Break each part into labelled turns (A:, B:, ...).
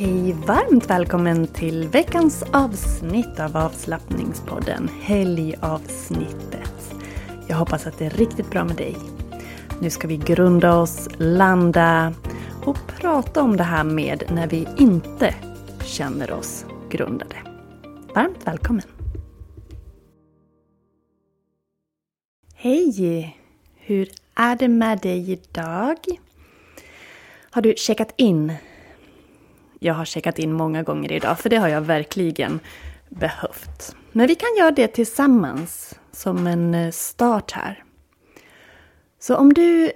A: Hej, varmt välkommen till veckans avsnitt av avslappningspodden, helgavsnittet. Jag hoppas att det är riktigt bra med dig. Nu ska vi grunda oss, landa och prata om det här med när vi inte känner oss grundade. Varmt välkommen! Hej! Hur är det med dig idag? Har du checkat in jag har checkat in många gånger idag, för det har jag verkligen behövt. Men vi kan göra det tillsammans som en eh, start här. Så om du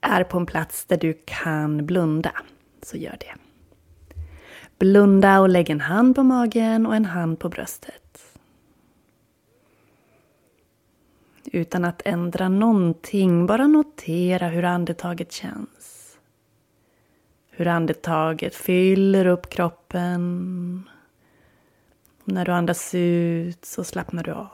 A: är på en plats där du kan blunda, så gör det. Blunda och lägg en hand på magen och en hand på bröstet. Utan att ändra någonting, bara notera hur andetaget känns. Hur andetaget fyller upp kroppen. Och när du andas ut så slappnar du av.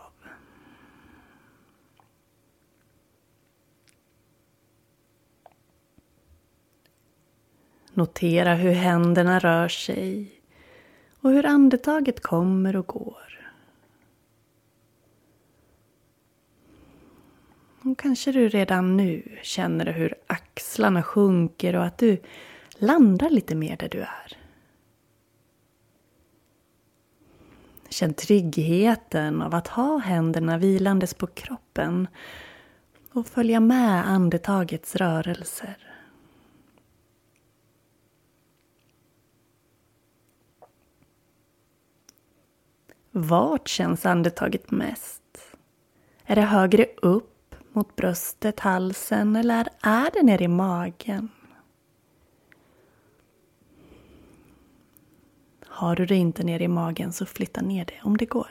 A: Notera hur händerna rör sig och hur andetaget kommer och går. Och kanske du redan nu känner hur axlarna sjunker och att du landar lite mer där du är. Känn tryggheten av att ha händerna vilandes på kroppen och följa med andetagets rörelser. Vart känns andetaget mest? Är det högre upp mot bröstet, halsen eller är det nere i magen? Har du det inte ner i magen så flytta ner det om det går.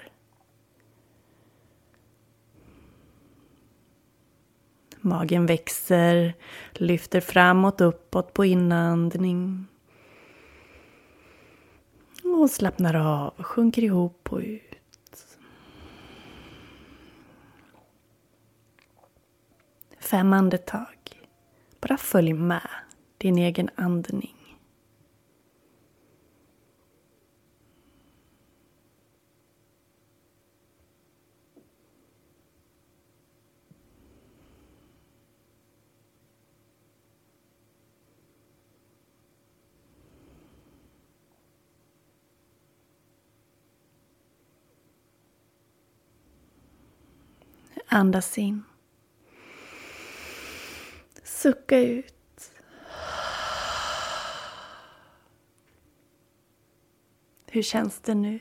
A: Magen växer, lyfter framåt, uppåt på inandning. Och slappnar av, sjunker ihop och ut. Fem andetag. Bara följ med din egen andning. Andas in. Sucka ut. Hur känns det nu?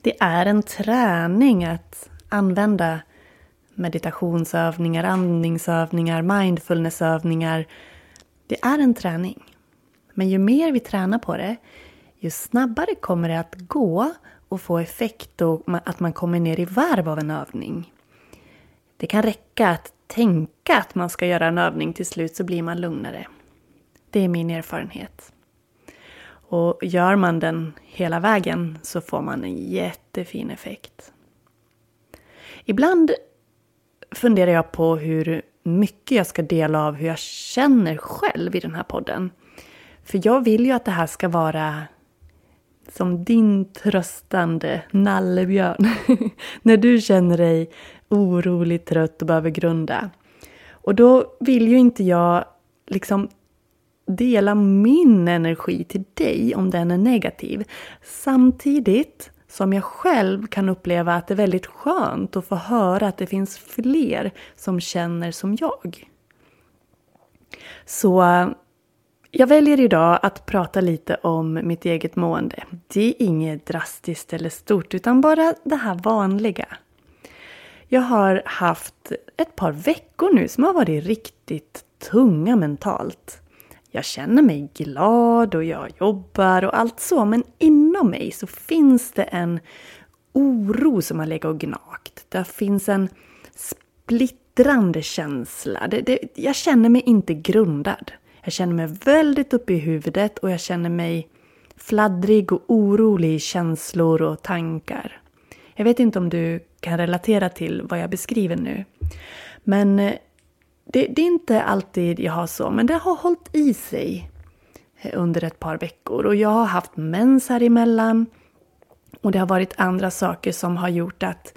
A: Det är en träning att använda meditationsövningar, andningsövningar, mindfulnessövningar. Det är en träning. Men ju mer vi tränar på det, ju snabbare kommer det att gå och få effekt och att man kommer ner i varv av en övning. Det kan räcka att tänka att man ska göra en övning till slut så blir man lugnare. Det är min erfarenhet. Och gör man den hela vägen så får man en jättefin effekt. Ibland funderar jag på hur mycket jag ska dela av hur jag känner själv i den här podden. För jag vill ju att det här ska vara som din tröstande nallebjörn. När du känner dig orolig, trött och behöver grunda. Och då vill ju inte jag liksom dela min energi till dig om den är negativ. Samtidigt som jag själv kan uppleva att det är väldigt skönt att få höra att det finns fler som känner som jag. Så jag väljer idag att prata lite om mitt eget mående. Det är inget drastiskt eller stort utan bara det här vanliga. Jag har haft ett par veckor nu som har varit riktigt tunga mentalt. Jag känner mig glad och jag jobbar och allt så, men inom mig så finns det en oro som har legat och gnagt. Det finns en splittrande känsla. Det, det, jag känner mig inte grundad. Jag känner mig väldigt uppe i huvudet och jag känner mig fladdrig och orolig i känslor och tankar. Jag vet inte om du kan relatera till vad jag beskriver nu. Men eh, det, det, är inte alltid jag har så, men det har hållit i sig eh, under ett par veckor. Och jag har haft mens här emellan. Och det har varit andra saker som har gjort att,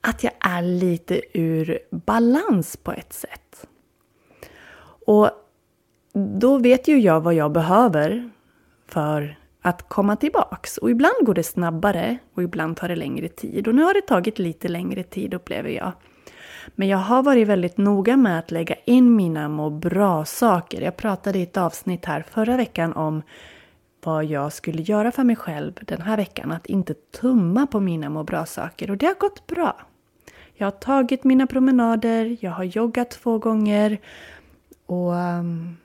A: att jag är lite ur balans på ett sätt. Och då vet ju jag vad jag behöver för att komma tillbaks. Och ibland går det snabbare och ibland tar det längre tid. Och nu har det tagit lite längre tid upplever jag. Men jag har varit väldigt noga med att lägga in mina må bra-saker. Jag pratade i ett avsnitt här förra veckan om vad jag skulle göra för mig själv den här veckan. Att inte tumma på mina må bra-saker. Och det har gått bra. Jag har tagit mina promenader, jag har joggat två gånger och um,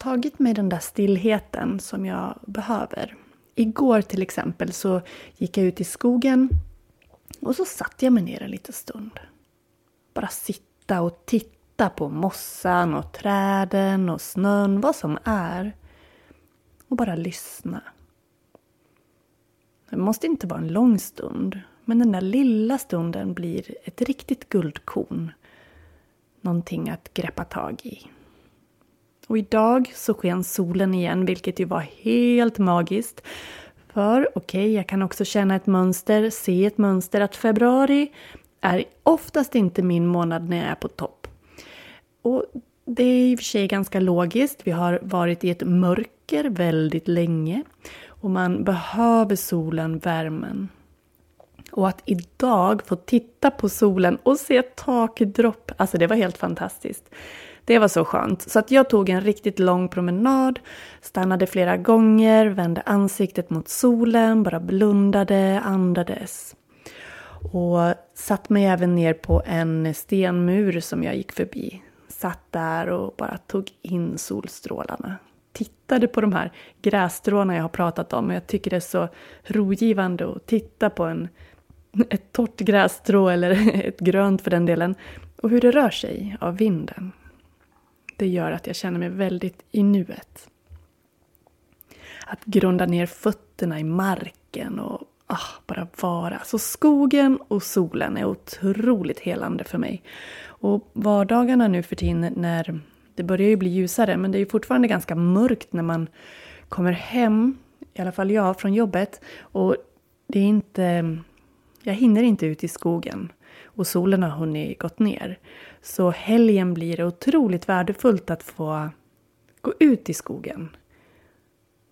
A: tagit mig den där stillheten som jag behöver. Igår till exempel så gick jag ut i skogen och så satt jag mig ner en liten stund. Bara sitta och titta på mossan och träden och snön, vad som är. Och bara lyssna. Det måste inte vara en lång stund, men den där lilla stunden blir ett riktigt guldkorn. Någonting att greppa tag i. Och idag så sken solen igen, vilket ju var helt magiskt. För okej, okay, jag kan också känna ett mönster, se ett mönster att februari är oftast inte min månad när jag är på topp. Och det är i och för sig ganska logiskt. Vi har varit i ett mörker väldigt länge och man behöver solen, värmen. Och att idag få titta på solen och se takdropp, alltså det var helt fantastiskt. Det var så skönt. Så att jag tog en riktigt lång promenad, stannade flera gånger, vände ansiktet mot solen, bara blundade, andades. Och satt mig även ner på en stenmur som jag gick förbi. Satt där och bara tog in solstrålarna. Tittade på de här grässtråna jag har pratat om och jag tycker det är så rogivande att titta på en, ett torrt grässtrå eller ett grönt för den delen och hur det rör sig av vinden. Det gör att jag känner mig väldigt i nuet. Att grunda ner fötterna i marken och ah, bara vara. Så skogen och solen är otroligt helande för mig. Och vardagarna nu för tiden när det börjar ju bli ljusare men det är ju fortfarande ganska mörkt när man kommer hem, i alla fall jag, från jobbet. Och det är inte... Jag hinner inte ut i skogen och solen har hunnit gått ner. Så helgen blir det otroligt värdefullt att få gå ut i skogen.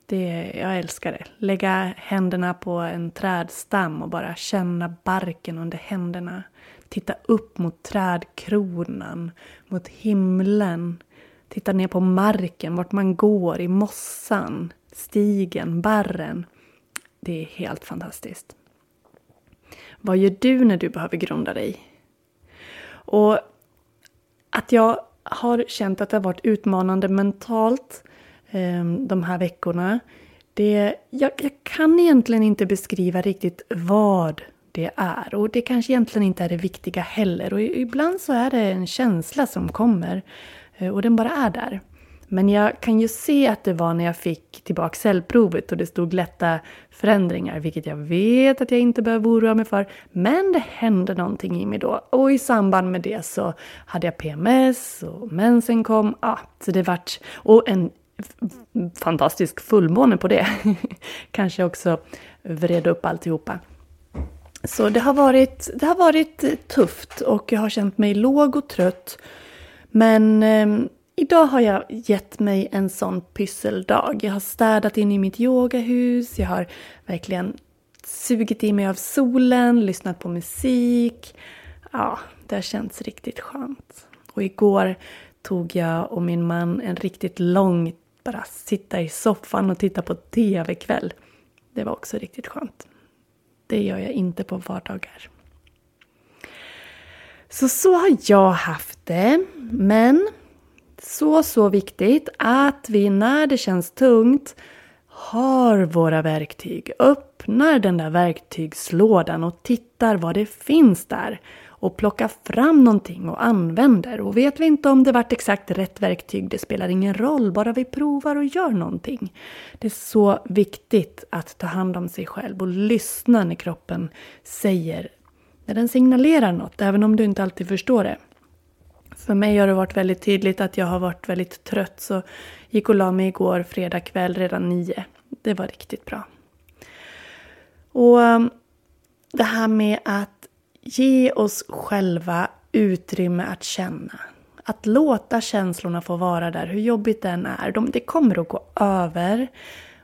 A: Det, jag älskar det. Lägga händerna på en trädstam och bara känna barken under händerna. Titta upp mot trädkronan, mot himlen. Titta ner på marken, vart man går, i mossan, stigen, barren. Det är helt fantastiskt. Vad gör du när du behöver grunda dig? Och att jag har känt att det har varit utmanande mentalt eh, de här veckorna. Det, jag, jag kan egentligen inte beskriva riktigt vad det är. Och det kanske egentligen inte är det viktiga heller. Och ibland så är det en känsla som kommer. Eh, och den bara är där. Men jag kan ju se att det var när jag fick tillbaka cellprovet och det stod lätta förändringar, vilket jag vet att jag inte behöver oroa mig för. Men det hände någonting i mig då. Och i samband med det så hade jag PMS och mensen kom. Ja, så det vart... Och en fantastisk fullmåne på det. Kanske också vred upp alltihopa. Så det har, varit, det har varit tufft och jag har känt mig låg och trött. Men eh, idag har jag gett mig en sån pysseldag. Jag har städat in i mitt yogahus, jag har verkligen sugit i mig av solen, lyssnat på musik. Ja, det har känts riktigt skönt. Och igår tog jag och min man en riktigt lång bara sitta i soffan och titta på TV-kväll. Det var också riktigt skönt. Det gör jag inte på vardagar. Så så har jag haft det. Men så, så viktigt att vi när det känns tungt har våra verktyg. Öppnar den där verktygslådan och tittar vad det finns där och plockar fram någonting och använder. Och vet vi inte om det vart exakt rätt verktyg, det spelar ingen roll, bara vi provar och gör någonting. Det är så viktigt att ta hand om sig själv och lyssna när kroppen säger, när den signalerar något, även om du inte alltid förstår det. För mig har det varit väldigt tydligt att jag har varit väldigt trött, så gick och la mig igår fredag kväll redan nio. Det var riktigt bra. Och ehm, det här med att Ge oss själva utrymme att känna. Att låta känslorna få vara där, hur jobbigt den är. De, det kommer att gå över.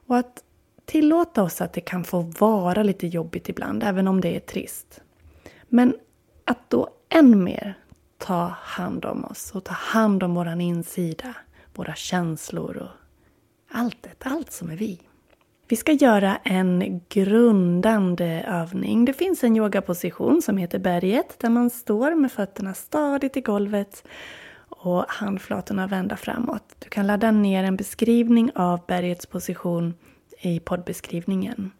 A: Och att tillåta oss att det kan få vara lite jobbigt ibland, även om det är trist. Men att då än mer ta hand om oss och ta hand om våran insida, våra känslor och allt, allt som är vi. Vi ska göra en grundande övning. Det finns en yogaposition som heter berget där man står med fötterna stadigt i golvet och handflatorna vända framåt. Du kan ladda ner en beskrivning av bergets position i poddbeskrivningen.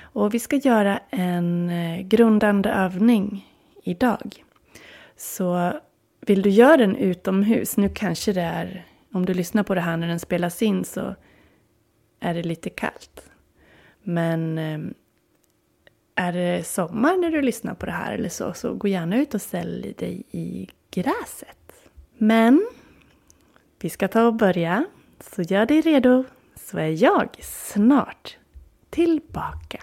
A: Och vi ska göra en eh, grundande övning idag. Så vill du göra den utomhus, nu kanske det är, om du lyssnar på det här när den spelas in så är det lite kallt. Men ehm, är det sommar när du lyssnar på det här eller så, så gå gärna ut och ställ dig i gräset. Men vi ska ta och börja, så gör dig redo så är jag snart tillbaka.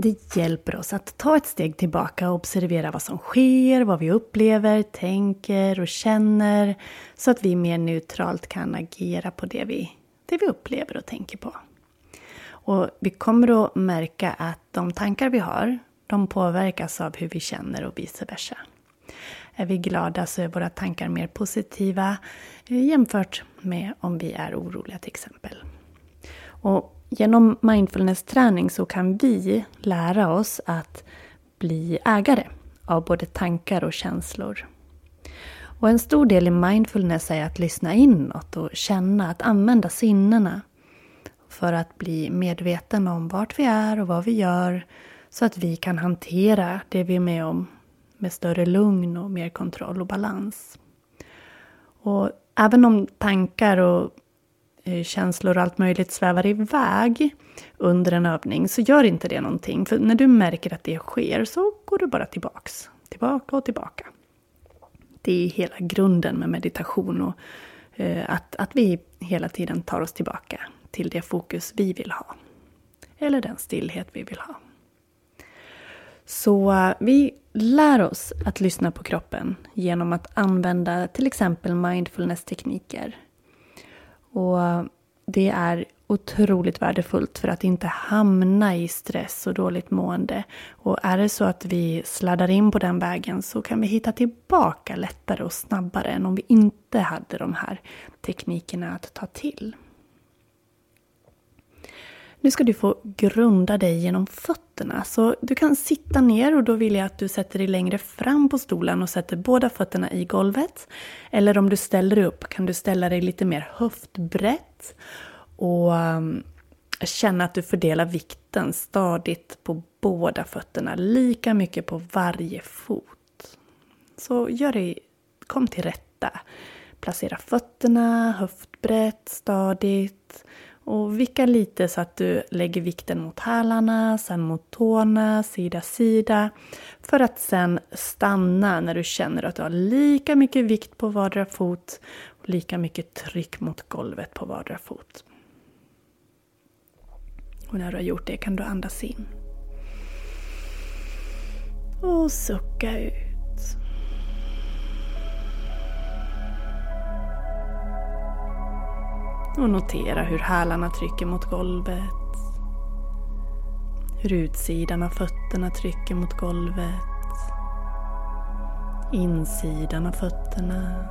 A: det hjälper oss att ta ett steg tillbaka och observera vad som sker, vad vi upplever, tänker och känner så att vi mer neutralt kan agera på det vi, det vi upplever och tänker på. Och vi kommer att märka att de tankar vi har, de påverkas av hur vi känner och vice versa. Är vi glada så är våra tankar mer positiva eh, jämfört med om vi är oroliga till exempel. Och genom mindfulness-träning så kan vi lära oss att bli ägare av både tankar och känslor. Och en stor del i mindfulness är att lyssna inåt och känna, att använda sinnena för att bli medveten om vart vi är och vad vi gör Så att vi kan hantera det vi är med om med större lugn och mer kontroll och balans. Och även om tankar och Eh, känslor och allt möjligt svävar iväg under en övning så gör inte det någonting. För när du märker att det sker så går du bara tillbaks. Tillbaka och tillbaka. Det är hela grunden med meditation och eh, att, att vi hela tiden tar oss tillbaka till det fokus vi vill ha. Eller den stillhet vi vill ha. Så eh, vi lär oss att lyssna på kroppen genom att använda till exempel mindfulness-tekniker. Och det är otroligt värdefullt för att inte hamna i stress och dåligt mående. Och är det så att vi sladdar in på den vägen så kan vi hitta tillbaka lättare och snabbare än om vi inte hade de här teknikerna att ta till. Nu ska du få grunda dig genom fötterna. Så du kan sitta ner och då vill jag att du sätter dig längre fram på stolen och sätter båda fötterna i golvet. Eller om du ställer dig upp kan du ställa dig lite mer höftbrett och um, känna att du fördelar vikten stadigt på båda fötterna. Lika mycket på varje fot. Så gör dig, kom till rätta. Placera fötterna höftbrett, stadigt. Och vicka lite så att du lägger vikten mot hälarna, sen mot tårna, sida sida. För att sen stanna när du känner att du har lika mycket vikt på vardera fot och lika mycket tryck mot golvet på vardera fot. Och när du har gjort det kan du andas in. Och sucka ut. Och notera hur hälarna trycker mot golvet. Hur utsidan av fötterna trycker mot golvet. Insidan av fötterna.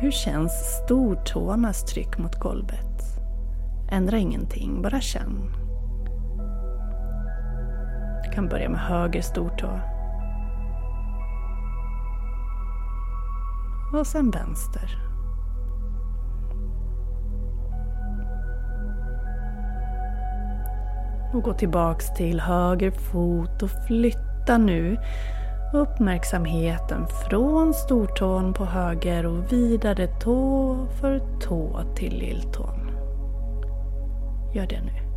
A: Hur känns stortårnas tryck mot golvet? Ändra ingenting, bara känn. Du kan börja med höger stortå. Och sen vänster. Och gå tillbaks till höger fot och flytta nu uppmärksamheten från stortån på höger och vidare tå för tå till lilltån. Gör det nu.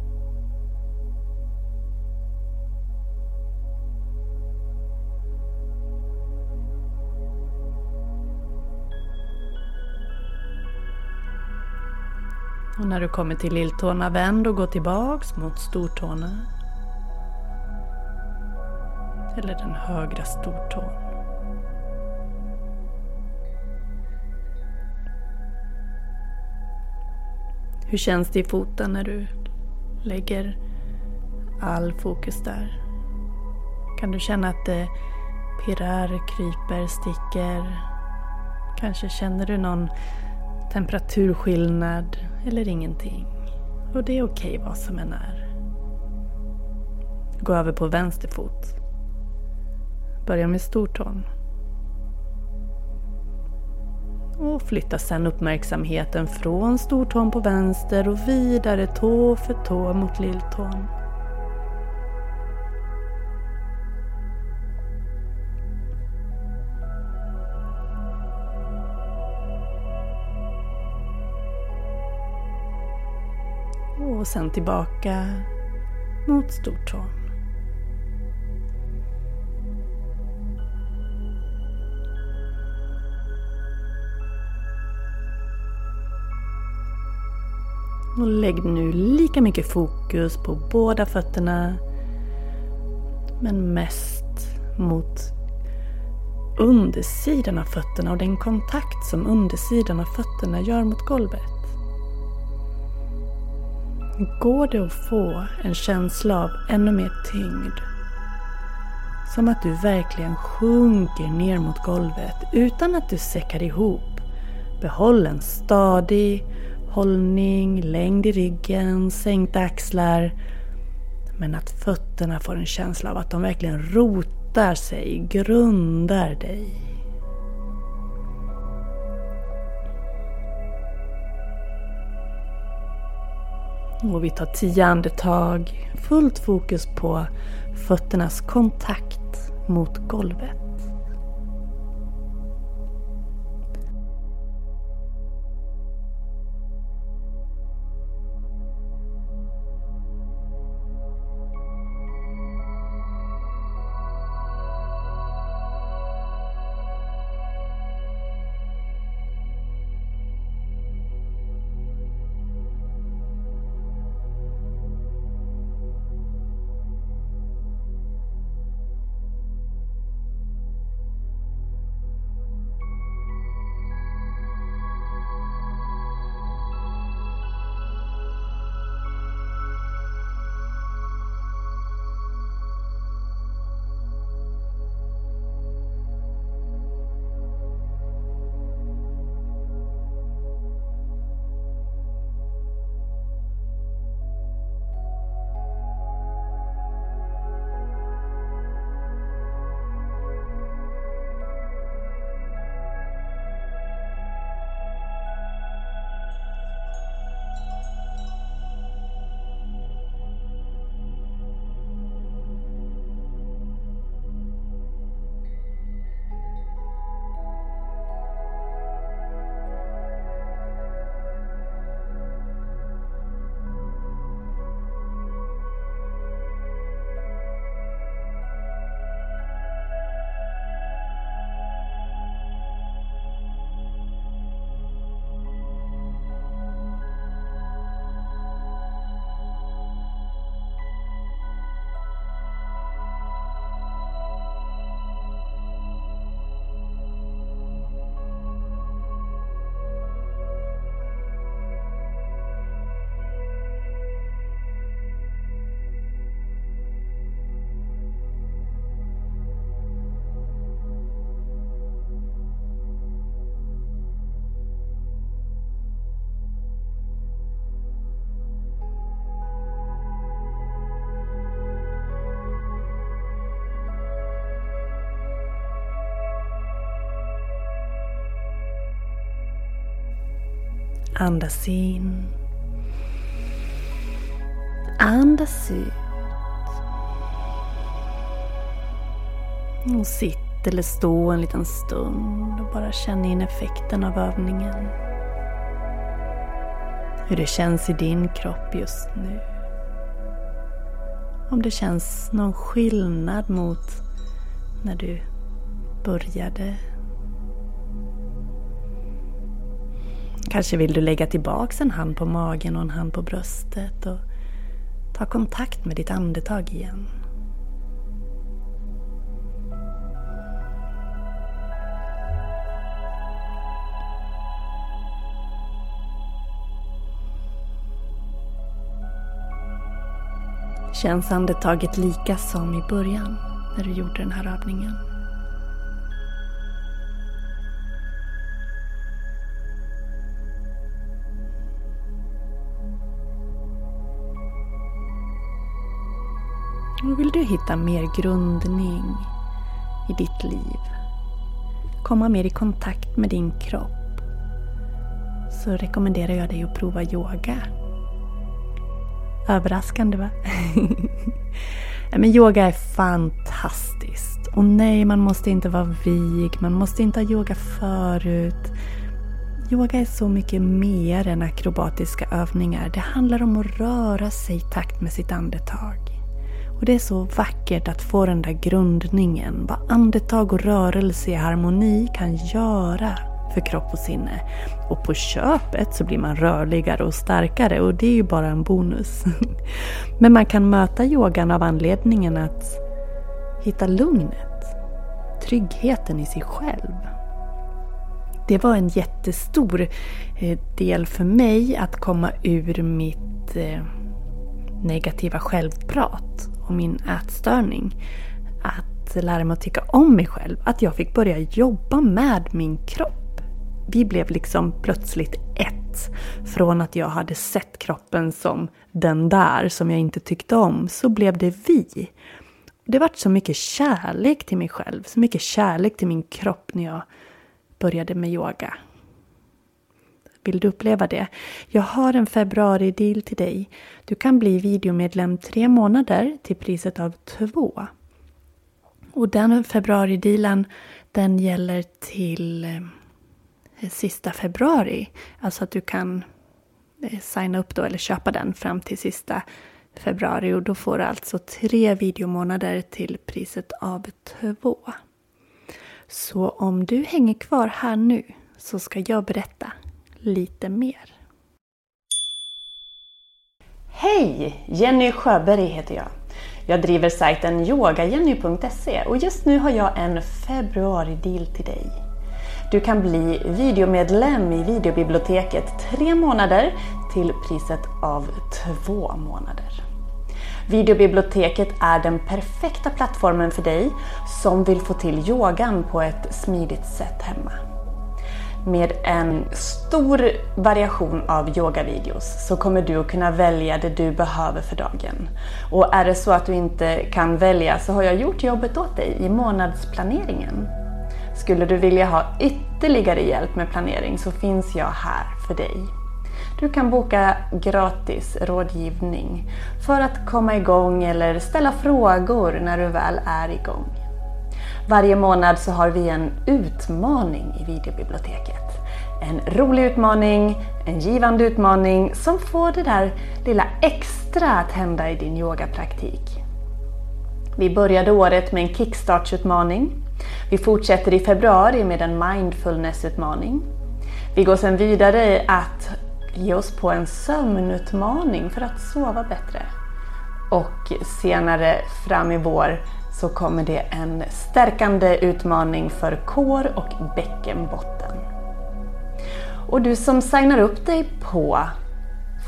A: Och när du kommer till lilltårna, vänd och gå tillbaks mot stortårna. Eller den högra stortån. Hur känns det i foten när du lägger all fokus där? Kan du känna att det pirrar, kryper, sticker? Kanske känner du någon temperaturskillnad eller ingenting. Och det är okej okay vad som än är. Gå över på vänster fot. Börja med stortån. Och flytta sedan uppmärksamheten från stortån på vänster och vidare tå för tå mot lilltån. Och sen tillbaka mot stortån. Och lägg nu lika mycket fokus på båda fötterna men mest mot undersidan av fötterna och den kontakt som undersidan av fötterna gör mot golvet. Går det att få en känsla av ännu mer tyngd? Som att du verkligen sjunker ner mot golvet utan att du säckar ihop. Behåll en stadig hållning, längd i ryggen, sänkta axlar. Men att fötterna får en känsla av att de verkligen rotar sig, grundar dig. Och vi tar tio andetag, fullt fokus på fötternas kontakt mot golvet. Andas in. Andas ut. Och sitt eller stå en liten stund och bara känn in effekten av övningen. Hur det känns i din kropp just nu. Om det känns någon skillnad mot när du började Kanske vill du lägga tillbaks en hand på magen och en hand på bröstet och ta kontakt med ditt andetag igen. Känns andetaget lika som i början när du gjorde den här övningen? Hitta mer grundning i ditt liv, komma mer i kontakt med din kropp, så rekommenderar jag dig att prova yoga. Överraskande va? Men yoga är fantastiskt. Och nej, man måste inte vara vig, man måste inte ha yoga förut. Yoga är så mycket mer än akrobatiska övningar. Det handlar om att röra sig i takt med sitt andetag. Och det är så vackert att få den där grundningen. Vad andetag och rörelse i harmoni kan göra för kropp och sinne. Och på köpet så blir man rörligare och starkare och det är ju bara en bonus. Men man kan möta yogan av anledningen att hitta lugnet, tryggheten i sig själv. Det var en jättestor eh, del för mig att komma ur mitt eh, negativa självprat och min ätstörning. Att lära mig att tycka om mig själv. Att jag fick börja jobba med min kropp. Vi blev liksom plötsligt ett. Från att jag hade sett kroppen som den där som jag inte tyckte om, så blev det vi. Det vart så mycket kärlek till mig själv, så mycket kärlek till min kropp när jag började med yoga. Vill du uppleva det? Jag har en februari-deal till dig. Du kan bli videomedlem tre månader till priset av två. Och den februari-dealen den gäller till eh, sista februari. Alltså att du kan eh, signa upp då eller köpa den fram till sista februari och då får du alltså tre videomånader till priset av två. Så om du hänger kvar här nu så ska jag berätta lite mer. Hej! Jenny Sjöberg heter jag. Jag driver sajten yogajenny.se och just nu har jag en februari-deal till dig. Du kan bli videomedlem i videobiblioteket tre månader till priset av två månader. Videobiblioteket är den perfekta plattformen för dig som vill få till yogan på ett smidigt sätt hemma. Med en stor variation av yogavideos så kommer du att kunna välja det du behöver för dagen. Och är det så att du inte kan välja så har jag gjort jobbet åt dig i månadsplaneringen. Skulle du vilja ha ytterligare hjälp med planering så finns jag här för dig. Du kan boka gratis rådgivning för att komma igång eller ställa frågor när du väl är igång. Varje månad så har vi en utmaning i videobiblioteket. En rolig utmaning, en givande utmaning som får det där lilla extra att hända i din yogapraktik. Vi började året med en kickstartsutmaning. Vi fortsätter i februari med en mindfulnessutmaning. Vi går sedan vidare i att ge oss på en sömnutmaning för att sova bättre. Och senare fram i vår så kommer det en stärkande utmaning för kår och bäckenbotten. Och du som signar upp dig på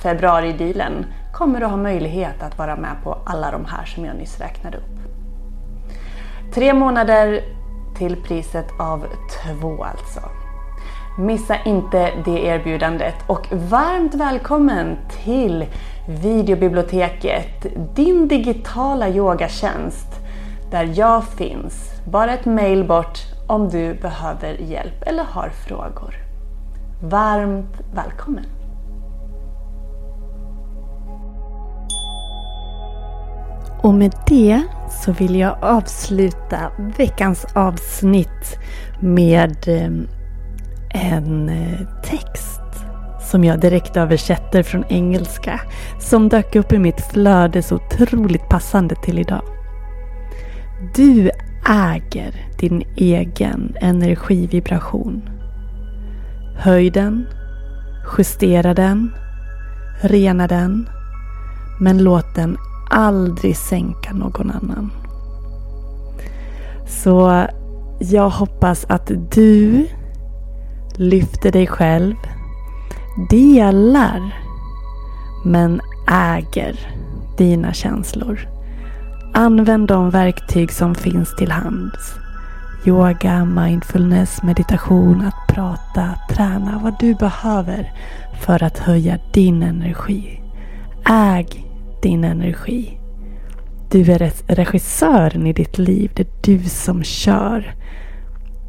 A: februaridealen kommer att ha möjlighet att vara med på alla de här som jag nyss räknade upp. Tre månader till priset av två alltså. Missa inte det erbjudandet och varmt välkommen till videobiblioteket, din digitala yogatjänst där jag finns. Bara ett mail bort om du behöver hjälp eller har frågor. Varmt välkommen! Och med det så vill jag avsluta veckans avsnitt med eh, en eh, text som jag direkt översätter från engelska som dök upp i mitt flöde så otroligt passande till idag. Du äger din egen energivibration. Höj den, justera den, rena den, men låt den aldrig sänka någon annan. Så jag hoppas att du lyfter dig själv, delar, men äger dina känslor. Använd de verktyg som finns till hands. Yoga, mindfulness, meditation, att prata, träna vad du behöver för att höja din energi. Äg din energi. Du är regissören i ditt liv. Det är du som kör.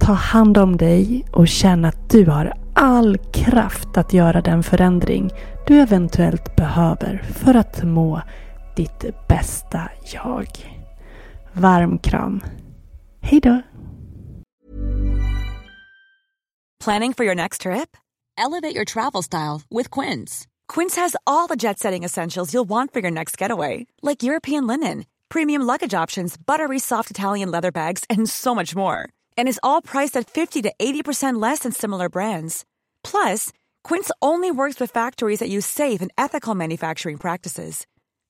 A: Ta hand om dig och känn att du har all kraft att göra den förändring du eventuellt behöver för att må ditt bästa jag. Varm kram. Hej då!
B: Planning for your next trip? Elevate your travel style with Quince. Quince has all the jet-setting essentials you'll want for your next getaway, like European linen, premium luggage options, buttery soft Italian leather bags, and so much more. And is all priced at 50 to 80% less than similar brands. Plus, Quince only works with factories that use safe and ethical manufacturing practices.